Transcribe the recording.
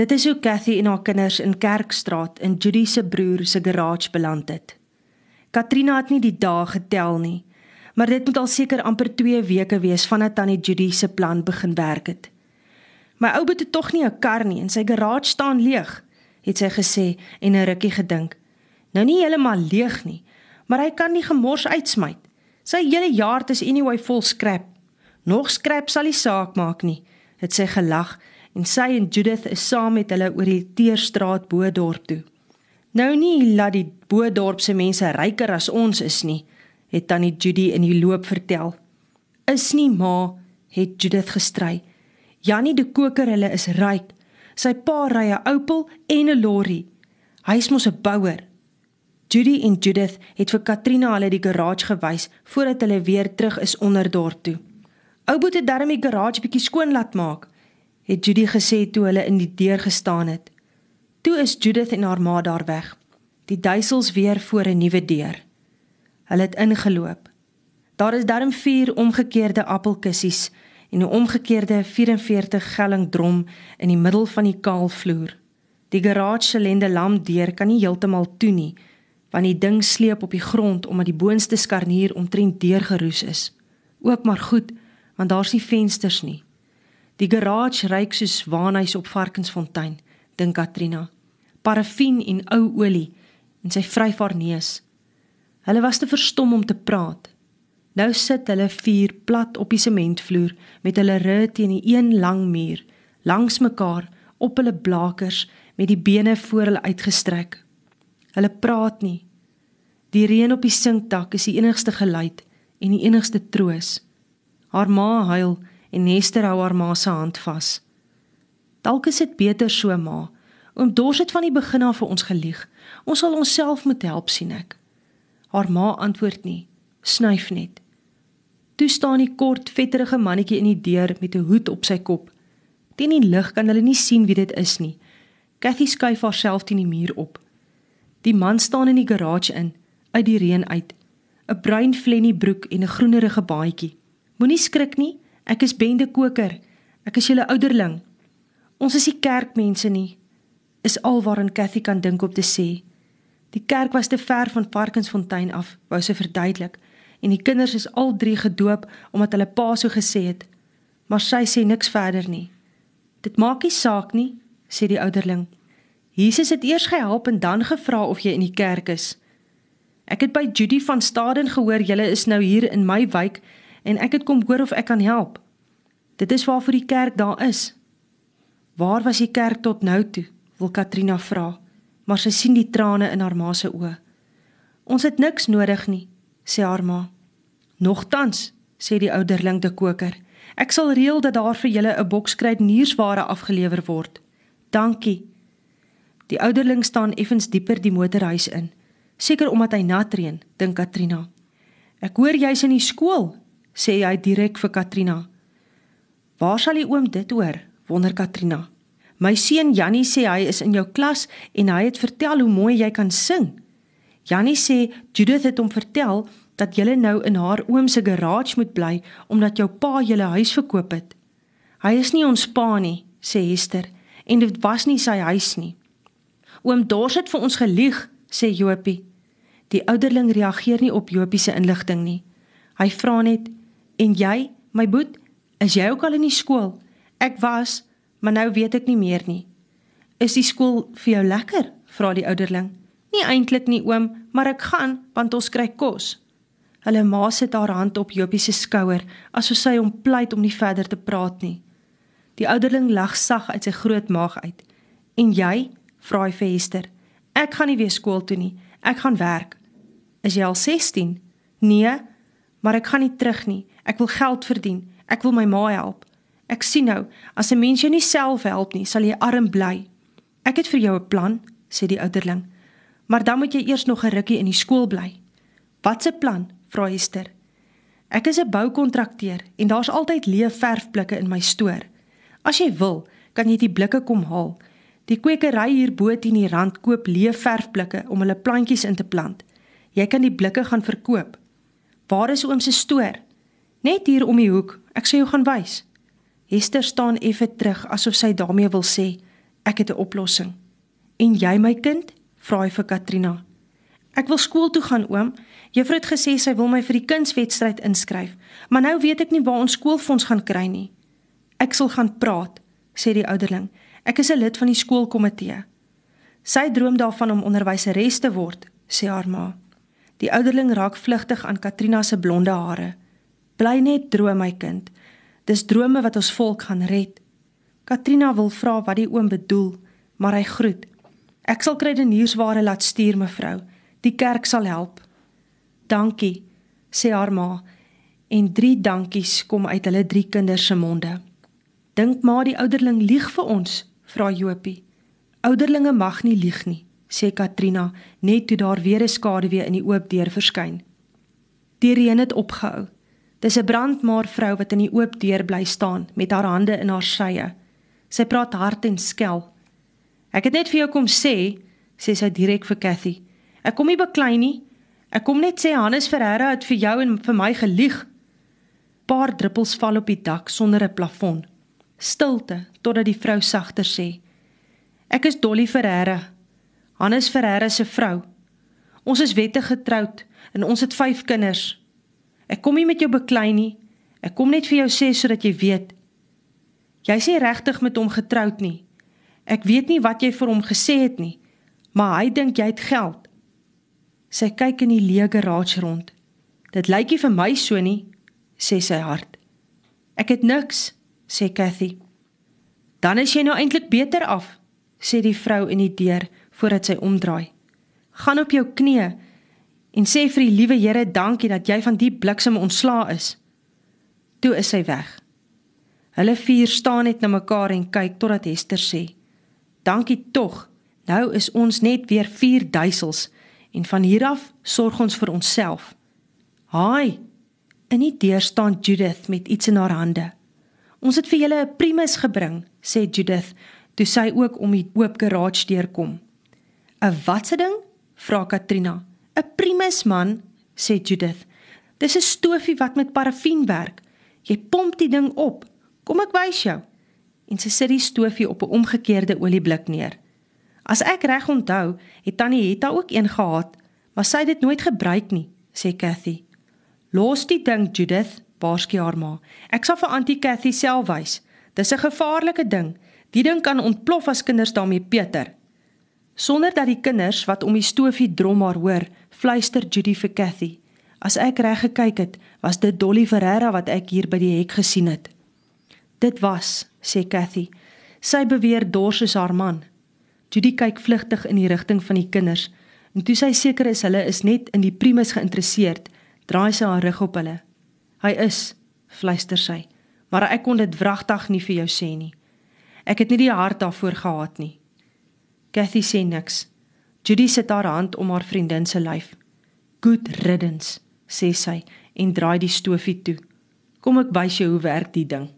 Dit is hoe Cathy en haar kinders in Kerkstraat in Judy se broer se garage beland het. Katrina het nie die dae getel nie, maar dit moet al seker amper 2 weke wees vandat tannie Judy se plan begin werk het. My ou boet het tog nie 'n kar nie en sy garage staan leeg, het sy gesê en 'n rukkie gedink. Nou nie heeltemal leeg nie, maar hy kan nie gemors uitsmy. Sy hele jaar is anyway vol skrap. Nog skrap sal die saak maak nie, het sy gelag en sy en Judith is saam met hulle oor die Teerstraat Boedorp toe. Nou nie laat die Boedorp se mense ryker as ons is nie, het tannie Judy in die loop vertel. Is nie ma, het Judith gestry. Jannie die koker hulle is ryk. Sy pa ry 'n Opel en 'n lorry. Hy's mos 'n bouer. Judy en Judith het vir Katrina hulle die garage gewys voordat hulle weer terug is onder dorp toe. Ouboet het darm die garage bietjie skoon laat maak, het Judy gesê toe hulle in die deur gestaan het. Toe is Judith en haar ma daar weg. Die duisels weer voor 'n nuwe deur. Hulle het ingeloop. Daar is darm vier omgekeerde appelkussies en 'n omgekeerde 44 gelling drom in die middel van die kaal vloer. Die garage se lende lam deur kan nie heeltemal toe nie, want die ding sleep op die grond omdat die boonste skarnier omtrent deurgeroes is. Ook maar goed, want daar's nie vensters nie. Die garage ryk soos waanhuis op Varkensfontein, dink Katrina. Parafin en ou olie en sy vryf haar neus. Hulle was te verstom om te praat. Nou sit hulle vier plat op die sementvloer met hulle rug teen die een lang muur, langs mekaar op hulle blakers met die bene voor hulle uitgestrek. Hulle praat nie. Die reën op die sinkdak is die enigste geluid en die enigste troos. Haar ma huil en Nester hou haar ma se hand vas. Dalk is dit beter so, ma. Oom Dors het van die begin af vir ons gelieg. Ons sal onsself moet help sien ek. Haar ma antwoord nie, snuif net. Toe staan die kort, vetterige mannetjie in die deur met 'n hoed op sy kop. Teen die lig kan hulle nie sien wie dit is nie. Cathy skuif haarself teen die muur op. Die man staan in die garage in, uit die reën uit. 'n Bruin flennie broek en 'n groenerige baadjie. Moenie skrik nie, ek is Bende Koker. Ek is julle ouderling. Ons is nie kerkmense nie. Is alwaar Cathy kan dink op te sê. Die kerk was te ver van Parkinsfontein af, wou sy verduidelik en die kinders is al drie gedoop omdat hulle pa so gesê het. Maar sy sê niks verder nie. Dit maak nie saak nie, sê die ouderling. Jesus het eers gehelp en dan gevra of jy in die kerk is. Ek het by Judy van Staden gehoor julle is nou hier in my wijk en ek het kom hoor of ek kan help. Dit is waarvoor die kerk daar is. Waar was die kerk tot nou toe? wil Katrina vra, maar sy sien die trane in haar ma se oë. Ons het niks nodig nie, sê haar ma. Nogtans, sê die ouderling te koker, ek sal reël dat daar vir julle 'n boks kruideniersware afgelewer word. Dankie. Die ouderling staan effens dieper die motorhuis in, seker omdat hy nat reën, dink Katrina. Ek hoor jy's in die skool, sê hy direk vir Katrina. Waar sal die oom dit hoor? wonder Katrina. My seun Jannie sê hy is in jou klas en hy het vertel hoe mooi jy kan sing. Jannie sê Judith het hom vertel dat jy nou in haar oom se garage moet bly omdat jou pa julle huis verkoop het. Hy is nie ons pa nie, sê Hester, en dit was nie sy huis nie. Oom Dors het vir ons gelieg, sê Jopie. Die ouderling reageer nie op Jopie se inligting nie. Hy vra net: "En jy, my boet, is jy ook al in die skool?" "Ek was, maar nou weet ek nie meer nie." "Is die skool vir jou lekker?" vra die ouderling. "Nie eintlik nie, oom, maar ek gaan want ons kry kos." Hulle ma sit haar hand op Jopie se skouer asof sy hom pleit om nie verder te praat nie. Die ouderling lag sag uit sy groot maag uit. "En jy?" vra hy vir Hester. "Ek gaan nie weer skool toe nie. Ek gaan werk." "Is jy al 16?" "Nee, maar ek gaan nie terug nie. Ek wil geld verdien. Ek wil my ma help." "Ek sien nou, as 'n mens jou nie self help nie, sal jy arm bly." "Ek het vir jou 'n plan," sê die ouderling. "Maar dan moet jy eers nog 'n rukkie in die skool bly." "Wat 'n plan?" vra Esther. Ek is 'n boukontrakteur en daar's altyd leë verfblikke in my stoor. As jy wil, kan jy die blikke kom haal. Die kwekery hier bo teen die rand koop leë verfblikke om hulle plantjies in te plant. Jy kan die blikke gaan verkoop. Waar is oom se stoor? Net hier om die hoek. Ek sê jou gaan wys. Esther staan effe terug asof sy daarmee wil sê, Ek het 'n oplossing. En jy my kind? vra hy vir Katrina. Ek wil skool toe gaan, oom. Juffrou het gesê sy wil my vir die kunswedstryd inskryf, maar nou weet ek nie waar ons skoolfonds gaan kry nie. Ek sal gaan praat, sê die ouderling. Ek is 'n lid van die skoolkomitee. Sy droom daarvan om onderwyseres te word, sê haar ma. Die ouderling raak vlugtig aan Katrina se blonde hare. Bly net droom my kind. Dis drome wat ons volk gaan red. Katrina wil vra wat die oom bedoel, maar hy groet. Ek sal krydeniersware laat stuur mevrou. Die kerk sal help. Dankie, sê haar ma en drie dankies kom uit hulle drie kinders se monde. Dink maar die ouderling lieg vir ons, vra Jopie. Ouderlinge mag nie lieg nie, sê Katrina net toe daar weer 'n skaduwee in die oop deur verskyn. Die reën het opgehou. Dis 'n brandmaar vrou wat in die oop deur bly staan met haar hande in haar sye. Sy praat hard en skel. Ek het net vir jou kom sê, sê sy direk vir Cathy. Ek kom nie beklei nie. Ek kom net sê Hannes Ferreira het vir jou en vir my gelieg. Paar druppels val op die dak sonder 'n plafon. Stilte totdat die vrou sagter sê: Ek is Dolly Ferreira, Hannes Ferreira se vrou. Ons is wettig getroud en ons het 5 kinders. Ek kom nie met jou beklei nie. Ek kom net vir jou sê sodat jy weet. Jy's nie regtig met hom getroud nie. Ek weet nie wat jy vir hom gesê het nie, maar hy dink jy het geld. Sy kyk in die leë garage rond. Dit lyk nie vir my so nie, sê sy hard. Ek het niks, sê Cathy. Dan is jy nou eintlik beter af, sê die vrou in die deur voordat sy omdraai. Gaan op jou knieë en sê vir die liewe Here dankie dat jy van die bliksem ontslaa is. Toe is sy weg. Hulle vier staan net na mekaar en kyk totdat Hester sê: "Dankie tog. Nou is ons net weer vier duisels." en van hier af sorg ons vir onsself. Haai. In die deur staan Judith met iets in haar hande. Ons het vir julle 'n primus gebring, sê Judith, toe sy ook om die oop garage deur kom. 'n Watse ding? vra Katrina. 'n Primus man, sê Judith. Dis 'n stofie wat met parafien werk. Jy pomp die ding op. Kom ek wys jou. En sy sit die stofie op 'n omgekeerde olieblik neer. As ek reg onthou, het Tannie Hetta ook een gehad, maar sy het dit nooit gebruik nie, sê Cathy. Los die ding, Judith, waarsku haar ma. Ek sal vir Auntie Cathy self wys. Dis 'n gevaarlike ding. Die ding kan ontplof as kinders daarmee peter. Sonder dat die kinders wat om die stofie drom haar hoor, fluister Judy vir Cathy. As ek reg gekyk het, was dit Dolly Ferreira wat ek hier by die hek gesien het. Dit was, sê Cathy. Sy beweer dors is haar man. Judy kyk vlugtig in die rigting van die kinders en toe sy seker is hulle is net in die primus geïnteresseerd, draai sy haar rug op hulle. Hy is, fluister sy, maar ek kon dit wragtig nie vir jou sê nie. Ek het nie die hart daarvoor gehad nie. Cathy sê niks. Judy sit haar hand om haar vriendin se lyf. Good riddance, sê sy en draai die stofie toe. Kom ek wys jou hoe werk die ding.